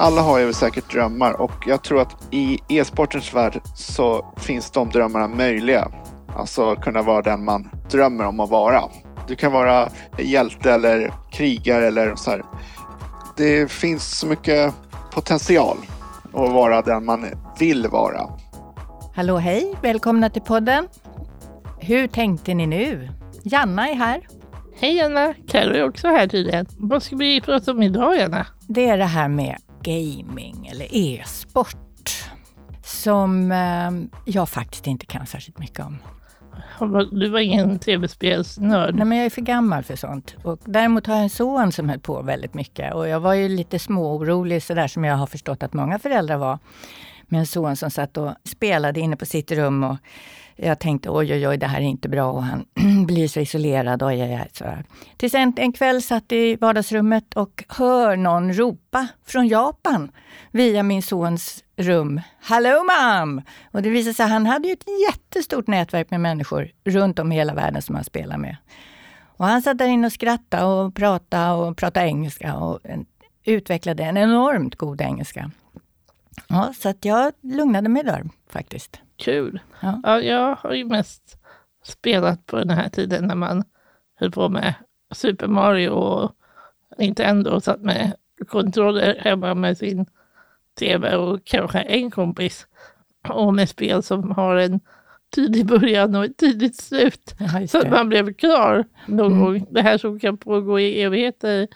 alla har ju säkert drömmar och jag tror att i e-sportens värld så finns de drömmarna möjliga. Alltså kunna vara den man drömmer om att vara. Du kan vara hjälte eller krigare eller så här. Det finns så mycket potential att vara den man vill vara. Hallå hej, välkomna till podden. Hur tänkte ni nu? Janna är här. Hej Anna, Carro är också här tydligen. Vad ska vi prata om idag Anna? Det är det här med gaming eller e-sport som eh, jag faktiskt inte kan särskilt mycket om. Du var ingen tv-spelsnörd? Nej, men jag är för gammal för sånt. Och däremot har jag en son som höll på väldigt mycket och jag var ju lite småorolig sådär som jag har förstått att många föräldrar var. Med en son som satt och spelade inne på sitt rum och jag tänkte oj, oj, oj, det här är inte bra och han blir så isolerad. Oj, oj, oj, sådär. Tills en, en kväll satt i vardagsrummet och hör någon ropa från Japan via min sons rum. Hello mom! Och det visade sig att han hade ett jättestort nätverk med människor runt om i hela världen som han spelar med. Och han satt där inne och skrattade och pratade och pratade engelska och utvecklade en enormt god engelska. Ja, så att jag lugnade mig där faktiskt. Kul. Ja. ja. jag har ju mest spelat på den här tiden när man höll på med Super Mario och Nintendo och satt med kontroller hemma med sin tv och kanske en kompis. Och med spel som har en tydlig början och ett tydligt slut. Ja, så att man blev klar någon mm. gång. Det här som kan pågå i evigheter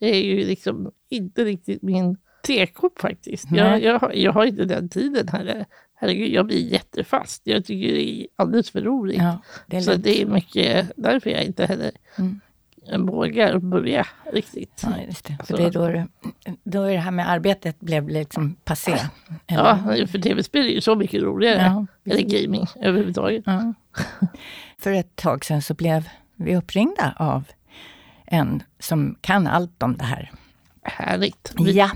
är ju liksom inte riktigt min tekop faktiskt. Jag, jag, jag, har inte den tiden heller. Herregud, jag blir jättefast. Jag tycker det är alldeles för roligt. Ja, det så det är mycket därför jag inte heller mm. vågar börja riktigt. Ja, just det. För det är då, då är det här med arbetet blev liksom passé. Eller? Ja, för tv-spel är ju så mycket roligare. Ja, eller gaming överhuvudtaget. Ja. För ett tag sedan så blev vi uppringda av en som kan allt om det här. Härligt. Ja,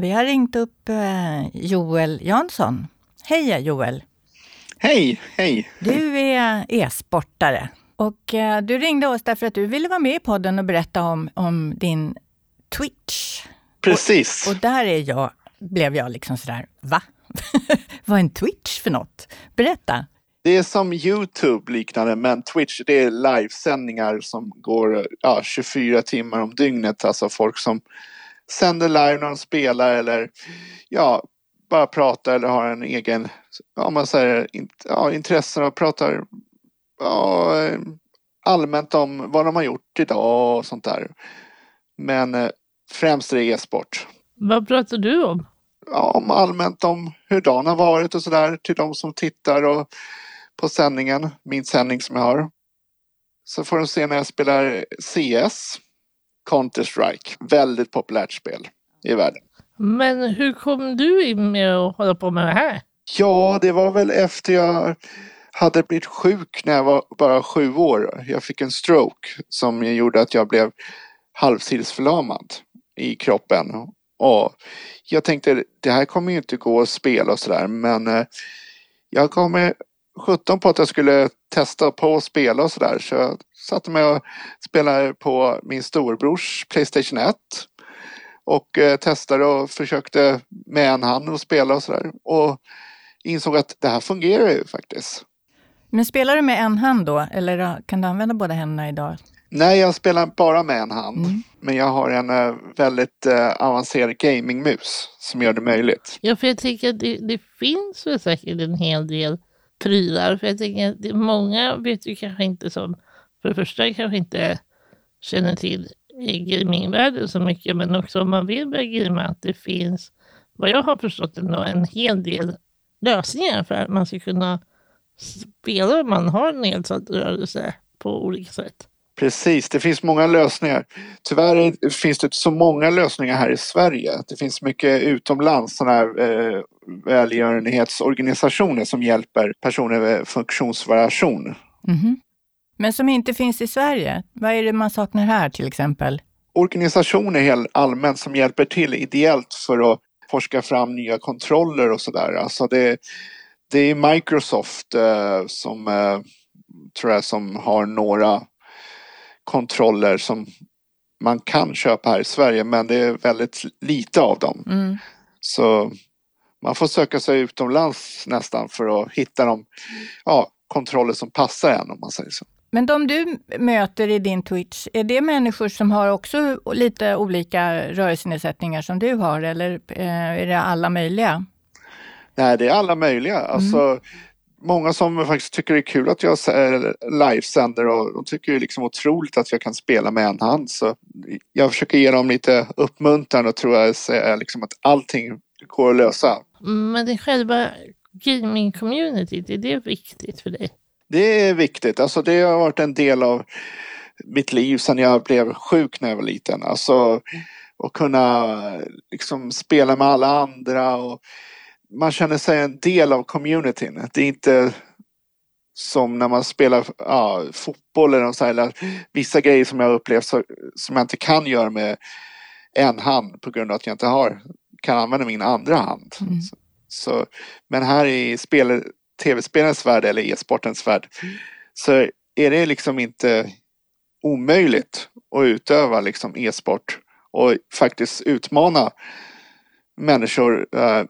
vi har ringt upp eh, Joel Jansson. Hej Joel! Hej, hej! Du är e-sportare och eh, du ringde oss därför att du ville vara med i podden och berätta om, om din Twitch. Precis. Och, och där är jag, blev jag liksom sådär, va? Vad är en Twitch för något? Berätta! Det är som Youtube liknande, men Twitch det är livesändningar som går ja, 24 timmar om dygnet. Alltså folk som sänder live när de spelar eller ja, bara pratar eller har en egen, om man säger, ja, intressen och pratar ja, allmänt om vad de har gjort idag och sånt där. Men eh, främst är det e-sport. Vad pratar du om? Ja, om allmänt om hur dagen har varit och sådär till de som tittar och på sändningen, min sändning som jag har. Så får de se när jag spelar CS Counter-Strike. Väldigt populärt spel i världen. Men hur kom du in med att hålla på med det här? Ja, det var väl efter jag hade blivit sjuk när jag var bara sju år. Jag fick en stroke som gjorde att jag blev halvsidesförlamad i kroppen. Och jag tänkte det här kommer ju inte gå att spela och sådär men eh, jag kommer 17 på att jag skulle testa på att spela och sådär. Så jag satte mig och spelade på min storbrors Playstation 1. Och eh, testade och försökte med en hand och spela och sådär. Och insåg att det här fungerar ju faktiskt. Men spelar du med en hand då? Eller kan du använda båda händerna idag? Nej, jag spelar bara med en hand. Mm. Men jag har en uh, väldigt uh, avancerad gamingmus som gör det möjligt. Ja, för jag tänker att det, det finns väl säkert en hel del prylar. För jag tänker att många vet ju kanske inte som, för det första kanske inte känner till gamingvärlden så mycket, men också om man vill börja gamea att det finns, vad jag har förstått, ändå en hel del lösningar för att man ska kunna spela om man har nedsatt rörelse på olika sätt. Precis, det finns många lösningar. Tyvärr finns det inte så många lösningar här i Sverige. Det finns mycket utomlands sådana här eh, välgörenhetsorganisationer som hjälper personer med funktionsvariation. Mm -hmm. Men som inte finns i Sverige? Vad är det man saknar här till exempel? Organisationer helt allmänt som hjälper till ideellt för att forska fram nya kontroller och sådär. Alltså det, det är Microsoft eh, som eh, tror jag som har några kontroller som man kan köpa här i Sverige men det är väldigt lite av dem. Mm. Så man får söka sig utomlands nästan för att hitta de ja, kontroller som passar en om man säger så. Men de du möter i din Twitch, är det människor som har också lite olika rörelsenedsättningar som du har eller eh, är det alla möjliga? Nej, det är alla möjliga. Alltså, Många som faktiskt tycker det är kul att jag livesänder och de tycker det är liksom otroligt att jag kan spela med en hand. Så jag försöker ge dem lite uppmuntran och tror jag säger liksom att allting går att lösa. Men det själva gaming-communityt, är det viktigt för dig? Det är viktigt. Alltså det har varit en del av mitt liv sedan jag blev sjuk när jag var liten. Alltså att kunna liksom spela med alla andra och man känner sig en del av communityn. Det är inte som när man spelar ja, fotboll eller, så här, eller vissa grejer som jag upplevt så, som jag inte kan göra med en hand på grund av att jag inte har, kan använda min andra hand. Mm. Så, så, men här i spel, tv-spelens värld eller e-sportens värld så är det liksom inte omöjligt att utöva liksom e-sport och faktiskt utmana människor eh,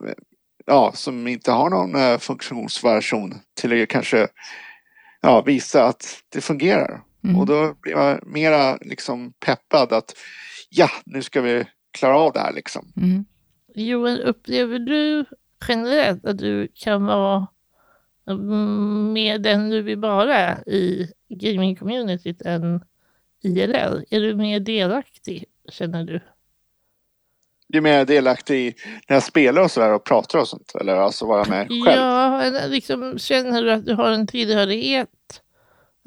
ja, som inte har någon eh, funktionsvariation till att kanske ja, visa att det fungerar. Mm. Och då blir man mera liksom peppad att ja, nu ska vi klara av det här liksom. Mm. Joel, upplever du generellt att du kan vara mm, mer den du vill vara i gaming-communityt än IRL? Är du mer delaktig, känner du? Du är mer delaktig i när jag spelar och sådär och pratar och sånt eller alltså vara med själv? Ja, liksom, känner du att du har en tillhörighet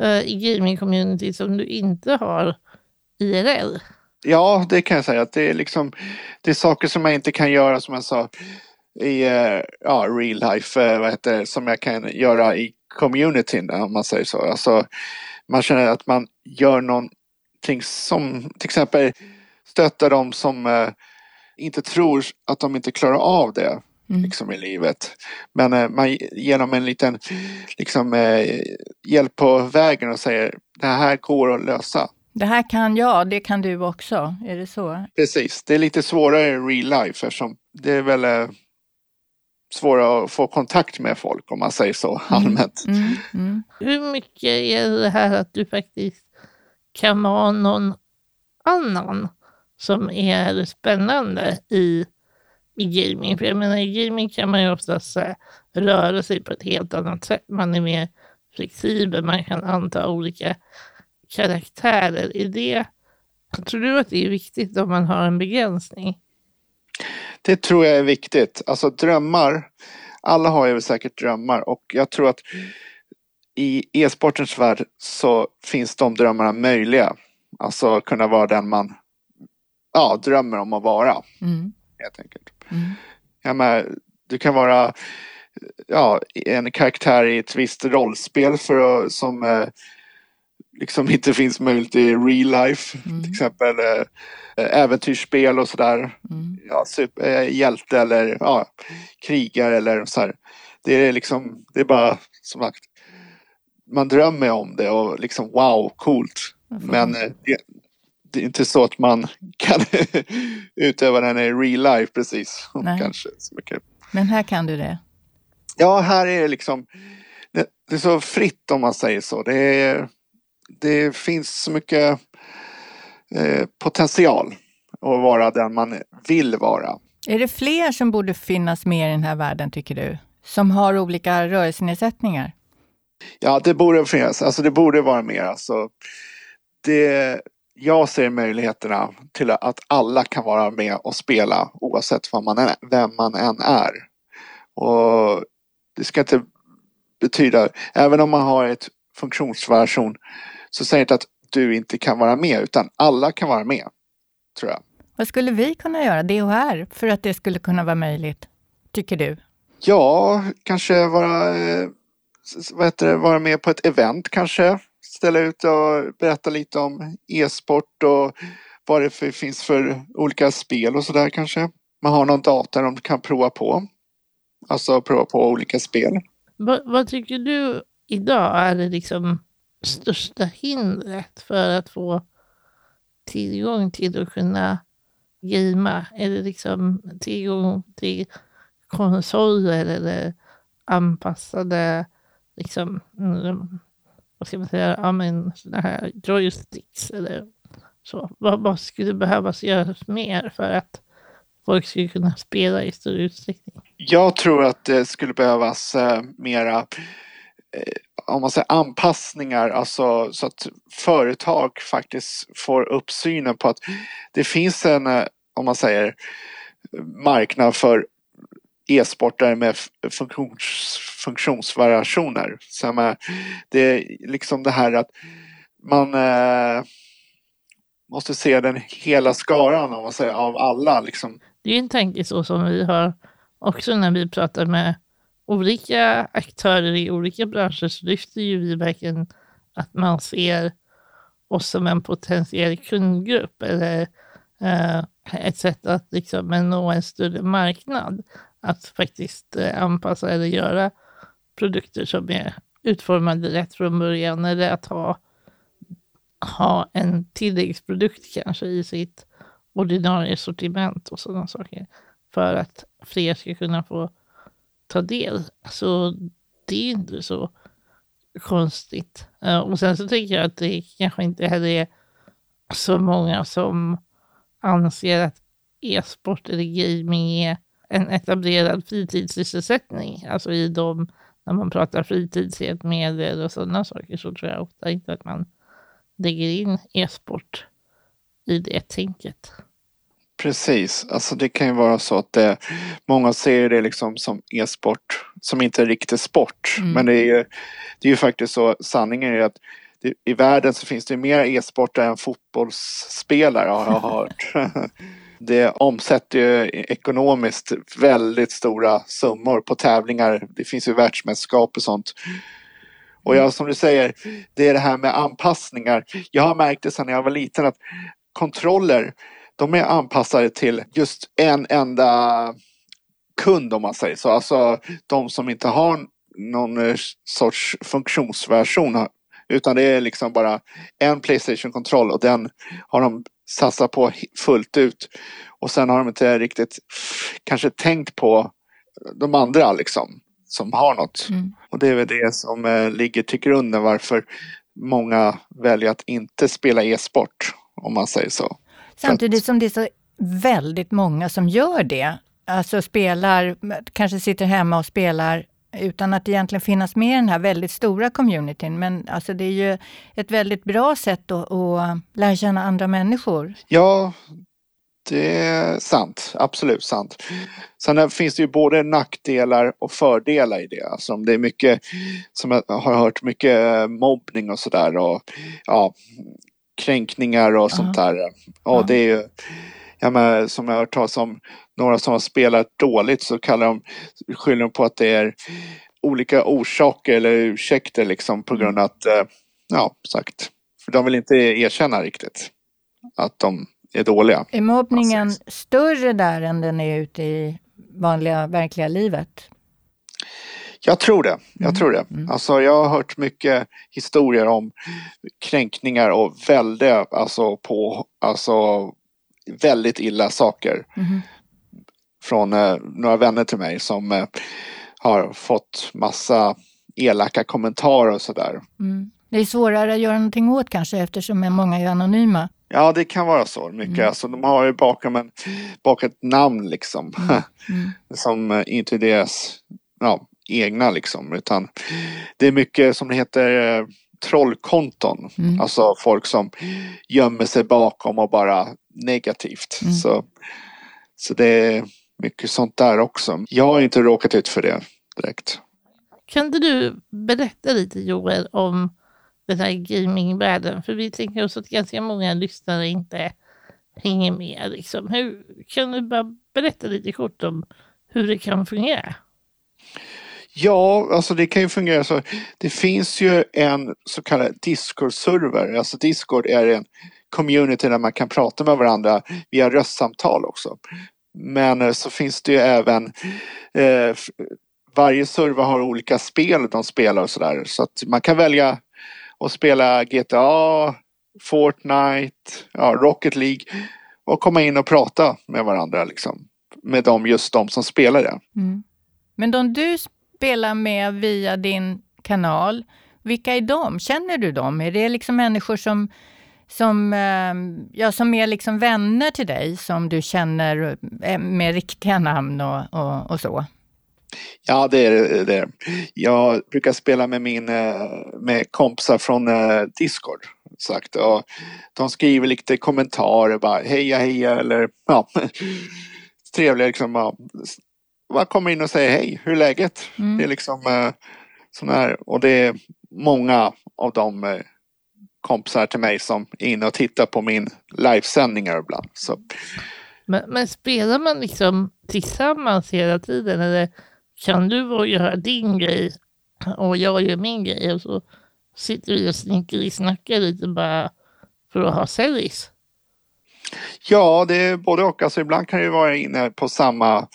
eh, i gaming-community som du inte har IRL? Ja, det kan jag säga att det är liksom det är saker som jag inte kan göra som jag sa i eh, ja, real life, eh, vad heter det, som jag kan göra i communityn om man säger så. Alltså, man känner att man gör någonting som till exempel stöttar dem som inte tror att de inte klarar av det Mm. liksom i livet. Men eh, man ger dem en liten liksom, eh, hjälp på vägen och säger det här går att lösa. Det här kan jag, det kan du också. Är det så? Precis, det är lite svårare i real life eftersom det är väl eh, svårare att få kontakt med folk om man säger så allmänt. Mm. Mm. Hur mycket är det här att du faktiskt kan vara någon annan som är spännande i, i gaming? För jag menar, i gaming kan man ju oftast här, röra sig på ett helt annat sätt. Man är mer flexibel, man kan anta olika karaktärer. Är det, tror du att det är viktigt om man har en begränsning? Det tror jag är viktigt. Alltså drömmar, alla har ju säkert drömmar och jag tror att i e-sportens värld så finns de drömmarna möjliga. Alltså kunna vara den man ja, drömmer om att vara Mm. helt enkelt. Mm. Ja, men, du kan vara ja, en karaktär i ett visst rollspel för att, som eh, liksom inte finns möjligt i real life. Mm. Till exempel eh, äventyrsspel och sådär. Mm. Ja, super, eh, hjälte eller ja, krigare eller så här. Det är liksom, det är bara som sagt, man drömmer om det och liksom wow, coolt. Men det, det är inte så att man kan utöva den i real life precis. Nej. Kanske så mycket. Men här kan du det. Ja, här är det liksom det, det är så fritt om man säger så. Det, är, det finns så mycket eh, potential att vara den man vill vara. Är det fler som borde finnas med i den här världen, tycker du? Som har olika rörelsenedsättningar? Ja, det borde finnas. Alltså det borde vara mer. Alltså, det, jag ser möjligheterna till att alla kan vara med och spela oavsett vad man är, vem man än är. Och det ska inte betyda, även om man har ett funktionsvariation så säger det inte att du inte kan vara med utan alla kan vara med. Tror jag. Vad skulle vi kunna göra, DHR, för att det skulle kunna vara möjligt? Tycker du? Ja, kanske vara, eh, vad heter det, vara med på ett event kanske. Ställa ut och berätta lite om e-sport och vad det för, finns för olika spel och sådär kanske. Man har någon data de kan prova på. Alltså prova på olika spel. Vad, vad tycker du idag är det liksom största hindret för att få tillgång till att kunna gamea? Är det liksom tillgång till konsoler eller anpassade liksom, mm, vad ska man säga, ja men sådana här joysticks eller så. Vad, vad skulle behövas göras mer för att folk skulle kunna spela i större utsträckning? Jag tror att det skulle behövas eh, mera eh, om man säger anpassningar, alltså så att företag faktiskt får upp synen på att det finns en, eh, om man säger, marknad för e-sportare med funktions, funktionsvariationer. Så det är liksom det här att man eh, måste se den hela skaran om man säger, av alla. Liksom. Det är en tanke så som vi har också när vi pratar med olika aktörer i olika branscher så lyfter ju vi verkligen att man ser oss som en potentiell kundgrupp eller eh, ett sätt att liksom nå en större marknad. Att faktiskt eh, anpassa eller göra produkter som är utformade rätt från början eller att ha, ha en tilläggsprodukt kanske i sitt ordinarie sortiment och sådana saker för att fler ska kunna få ta del. Så det är inte så konstigt. Eh, och sen så tycker jag att det kanske inte heller är så många som anser att e-sport eller gaming är en etablerad fritidssysselsättning. Alltså i de, när man pratar fritidshjälpmedel och sådana saker så tror jag ofta inte att man lägger in e-sport i det tänket. Precis, alltså det kan ju vara så att det, många ser det liksom som e-sport som inte är riktig sport. Mm. Men det är ju, det är ju faktiskt så, sanningen är att det, i världen så finns det mer e-sportare än fotbollsspelare har jag hört. det omsätter ju ekonomiskt väldigt stora summor på tävlingar. Det finns ju världsmästerskap och sånt. Och ja, som du säger, det är det här med anpassningar. Jag har märkt det sedan jag var liten att kontroller de är anpassade till just en enda kund om man säger så. Alltså de som inte har någon eh, sorts funktionsversion utan det är liksom bara en Playstation-kontroll och den har de satsat på fullt ut. Och sen har de inte riktigt kanske tänkt på de andra liksom som har något. Mm. Och det är väl det som eh, ligger till grunden varför många väljer att inte spela e-sport om man säger så. Samtidigt som det är så väldigt många som gör det. Alltså spelar, kanske sitter hemma och spelar utan att egentligen finnas med i den här väldigt stora communityn. Men alltså det är ju ett väldigt bra sätt att, att lära känna andra människor. Ja, det är sant. Absolut sant. Sen finns det ju både nackdelar och fördelar i det. Alltså det är mycket, som jag har hört, mycket mobbning och sådär. Och ja, kränkningar och sånt där. Ja, det är ju, ja, men, som jag har hört talas om, några som har spelat dåligt så kallar de, skyller de på att det är olika orsaker eller ursäkter liksom på grund av att, eh, ja, sagt, för de vill inte erkänna riktigt att de är dåliga. Är mobbningen större där än den är ute i vanliga verkliga livet? Jag tror det. Jag mm. tror det. Mm. Alltså, jag har hört mycket historier om kränkningar och väldigt, alltså på, alltså väldigt illa saker. Mm. Från eh, några vänner till mig som eh, har fått massa elaka kommentarer och sådär. Mm. Det är svårare att göra någonting åt kanske eftersom många är anonyma. Ja, det kan vara så mycket. Mm. Alltså, de har ju bakom, en, bakom ett namn liksom. Mm. mm. som eh, inte är deras ja, egna liksom. Utan det är mycket som det heter eh, trollkonton. Mm. Alltså folk som gömmer sig bakom och bara negativt. Mm. Så, så det är mycket sånt där också. Jag har inte råkat ut för det direkt. Kan inte du berätta lite Joel om den här gamingvärlden? För vi tänker oss att ganska många lyssnare inte hänger med. Liksom. Hur, kan du bara berätta lite kort om hur det kan fungera? Ja, alltså det kan ju fungera så. Det finns ju en så kallad Discord-server. Alltså Discord är en community där man kan prata med varandra via röstsamtal också. Men eh, så finns det ju även eh, varje server har olika spel de spelar och sådär. Så att man kan välja att spela GTA Fortnite, ja, Rocket League och komma in och prata med varandra liksom. Med dem, just de som spelar det. Mm. Men de du spelar med via din kanal, vilka är de? Känner du dem? Är det liksom människor som, som, ehm, ja, som är liksom vänner till dig, som du känner eh, med riktiga namn och, och, och så? Ja, det är det. Jag brukar spela med, min, eh, med kompisar från eh, Discord. Sagt. Och de skriver lite kommentarer, bara heja heja eller ja, trevliga liksom. Ja. Bara kommer in och säger hej, hur är läget? Mm. Det är liksom eh, sån här, och det är många av de kompisar till mig som är inne och tittar på min livesändningar ibland. Så. Men, men spelar man liksom tillsammans hela tiden eller kan du göra din grej och jag gör min grej och så sitter vi och snickeri-snackar lite bara för att ha service. Ja, det är både och. Alltså, ibland kan det vara inne på samma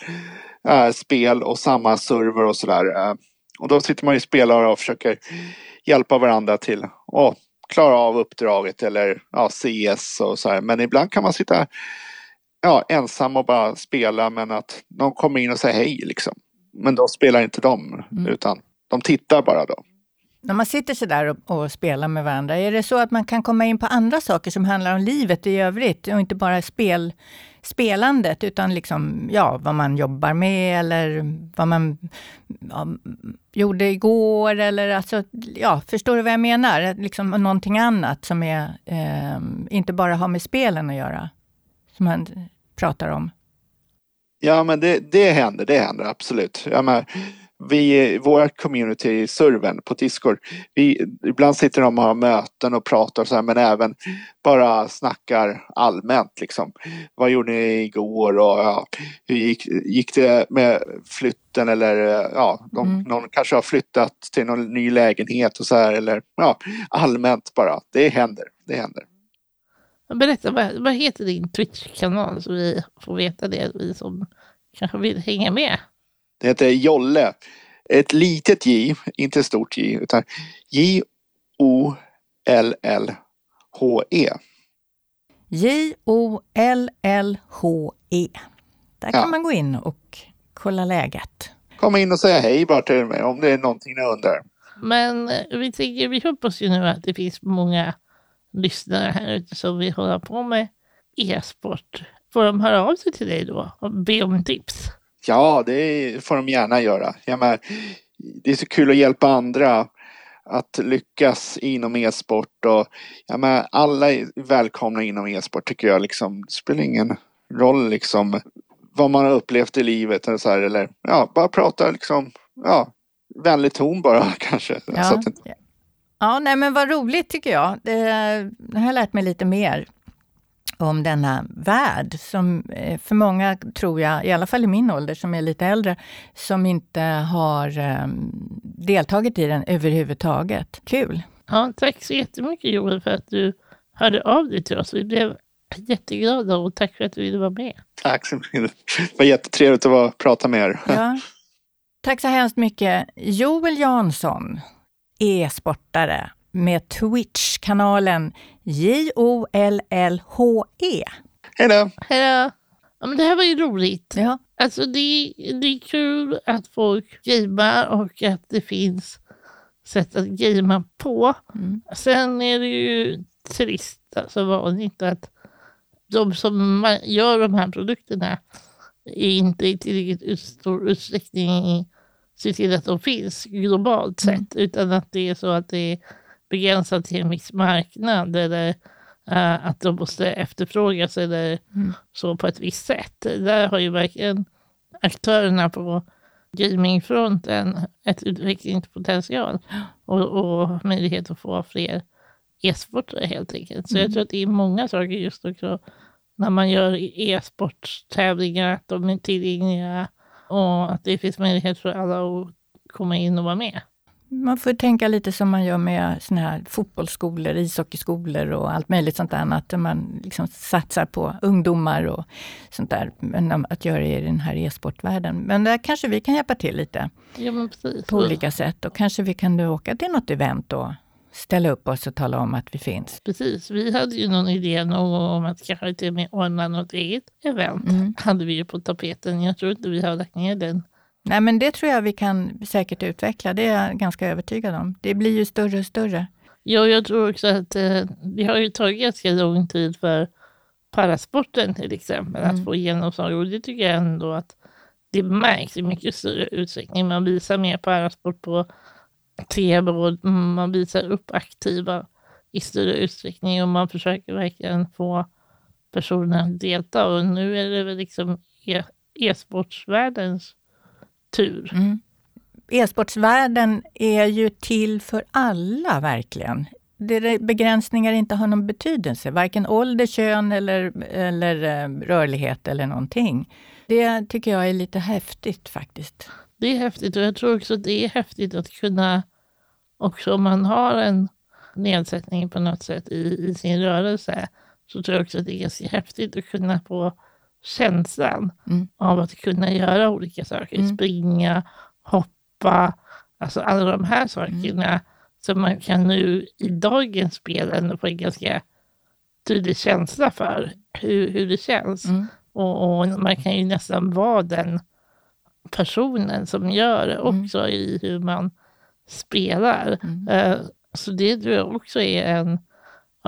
äh, spel och samma server och sådär. Äh, och då sitter man ju och spelar och försöker hjälpa varandra till att klara av uppdraget eller ja, CS och så här. Men ibland kan man sitta ja, ensam och bara spela men att någon kommer in och säger hej liksom. Men då spelar inte de, mm. utan de tittar bara då. När man sitter så där och, och, spelar med varandra, är det så att man kan komma in på andra saker som handlar om livet i övrigt och inte bara spel, spelandet, utan liksom, ja, vad man jobbar med eller vad man ja, gjorde igår eller alltså, ja, förstår du vad jag menar? Liksom någonting annat som är, eh, inte bara har med spelen att göra, som man pratar om. Ja, men det, det händer, det händer absolut. Jag menar, vi, vårt community i servern på Discord, vi, ibland sitter de och har möten och pratar och så här, men även bara snackar allmänt liksom. Vad gjorde ni igår och ja, hur gick, gick det med flytten eller ja, de, mm. någon kanske har flyttat till någon ny lägenhet och så här eller ja, allmänt bara. Det händer, det händer. Berätta, vad, vad heter din Twitch-kanal så vi får veta det, vi som kanske vill hänga med? Det heter Jolle. Ett litet J, inte ett stort J, utan J-O-L-L-H-E. J-O-L-L-H-E. Där kan ja. man gå in och kolla läget. Komma in och säga hej bara till mig om det är någonting ni undrar. Men eh, vi, tänker, vi hoppas ju nu att det finns många lyssnare här ute som vill hålla på med e-sport. Får de höra av sig till dig då och be om tips? Ja, det får de gärna göra. Jag menar, det är så kul att hjälpa andra att lyckas inom e-sport och jag menar, alla är välkomna inom e-sport tycker jag. Liksom, det spelar ingen roll liksom vad man har upplevt i livet eller så här, eller ja, bara prata liksom, ja, vänlig ton bara kanske. Ja. Så att, Ja, nej men vad roligt tycker jag. Det, jag har lärt mig lite mer om denna värld som eh, för många, tror jag, i alla fall i min ålder som är lite äldre, som inte har um, deltagit i den överhuvudtaget. Kul! Ja, tack så jättemycket Joel för att du hörde av dig till oss. Vi blev jätteglada och tack för att du ville vara med. Tack så mycket. Det var jättetrevligt att vara, prata med er. Ja. Tack så hemskt mycket. Joel Jansson, e-sportare med Twitch-kanalen J-O-L-L-H-E. Hej då! Hej då! Ja, men det här var ju roligt. Ja. Alltså det, det är kul att folk gamear och att det finns sätt att gamea på. Mm. Sen är det ju trist, alltså vanligt att de som gör de här produkterna inte i tillräckligt stor utsträckning se till att de finns globalt mm. sett, utan att det är så att det är begränsat till en viss marknad eller uh, att de måste efterfrågas eller mm. så på ett visst sätt. Där har ju verkligen aktörerna på gamingfronten ett utvecklingspotential och, och möjlighet att få fler e-sportare helt enkelt. Så mm. jag tror att det är många saker just också när man gör e-sporttävlingar, att de är tillgängliga och att det finns möjlighet för alla att komma in och vara med. Man får tänka lite som man gör med såna här fotbollsskolor, ishockeyskolor och allt möjligt sånt där. Att man liksom satsar på ungdomar och sånt där. Men att göra det i den här e-sportvärlden. Men där kanske vi kan hjälpa till lite. Ja, på olika sätt. Och kanske vi kan åka till något event och ställa upp oss och tala om att vi finns. Precis, vi hade ju någon idé om att kanske till och med ordna något eget event. Mm. Hade vi ju på tapeten. Jag tror inte vi har lagt ner den. Nej, men det tror jag vi kan säkert utveckla. Det är jag ganska övertygad om. Det blir ju större och större. Ja, jag tror också att eh, det har ju tagit ganska lång tid för parasporten till exempel Mm. att få genomslag. Och det tycker jag ändå att det märks i mycket större utsträckning. Man visar mer parasport på tv och man visar upp aktiva i större utsträckning och man försöker verkligen få personer att delta. Och nu är det väl liksom e- e-sportsvärldens tur. Mm. E-sportsvärlden är ju till för alla verkligen. Det begränsningar inte har någon betydelse, varken ålder, kön eller, eller eh, rörlighet eller någonting. Det tycker jag är lite häftigt faktiskt. Det är häftigt och jag tror också att det är häftigt att kunna, också om man har en nedsättning på något sätt i, i sin rörelse, så tror jag också att det är ganska häftigt att kunna få känslan Mm. av att kunna göra olika saker. Mm. Springa, hoppa, alltså alla de här sakerna som man kan nu i dagens spel ändå få en ganska tydlig känsla för hur, hur det känns. Mm. Och, och man kan ju nästan vara den personen som gör det Mm. också i hur man spelar. Mm. Eh, så det tror jag också är en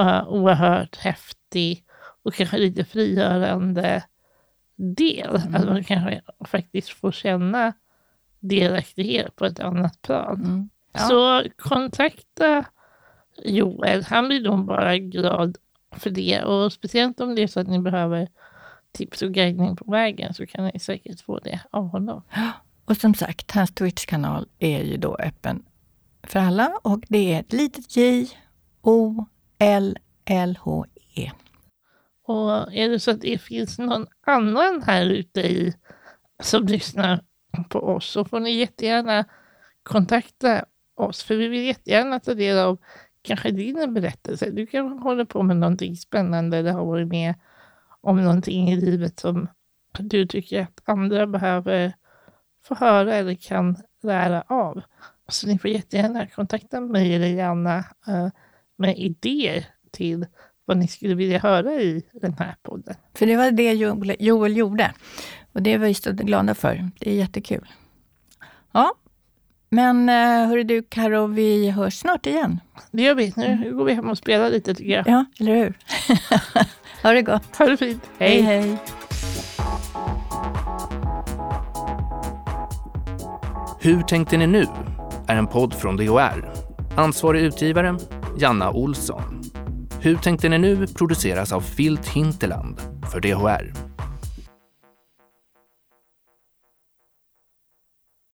uh, oerhört häftig och kanske lite frigörande del. Mm. Att man kanske faktiskt får känna delaktighet på ett annat plan. Mm. Ja. Så kontakta Joel. Han blir nog bara glad för det. Och speciellt om det är så att ni behöver tips och guidning på vägen så kan ni säkert få det av honom. Och som sagt, hans Twitch-kanal är ju då öppen för alla och det är ett litet J O L L H E. Och är det så att det finns någon annan här ute i som lyssnar på oss så får ni jättegärna kontakta oss. För vi vill jättegärna ta del av kanske din berättelse. Du kan hålla på med någonting spännande eller har varit med om någonting i livet som du tycker att andra behöver få höra eller kan lära av. Så ni får jättegärna kontakta mig eller Janna eh, med idéer till vad ni skulle vilja höra i den här podden. För det var det Joel, Joel gjorde. Och det är vi så glada för. Det är jättekul. Ja, men eh, hörru du Karo, vi hörs snart igen. Det gör vi. Nu går vi hem och spelar lite tycker jag. Ja, eller hur? ha det gott. Ha det fint. hej. hej. Hur tänkte ni nu? är en podd från DHR. Ansvarig utgivare, Janna Olsson. Hur tänkte ni nu produceras av Filt Hinterland för DHR.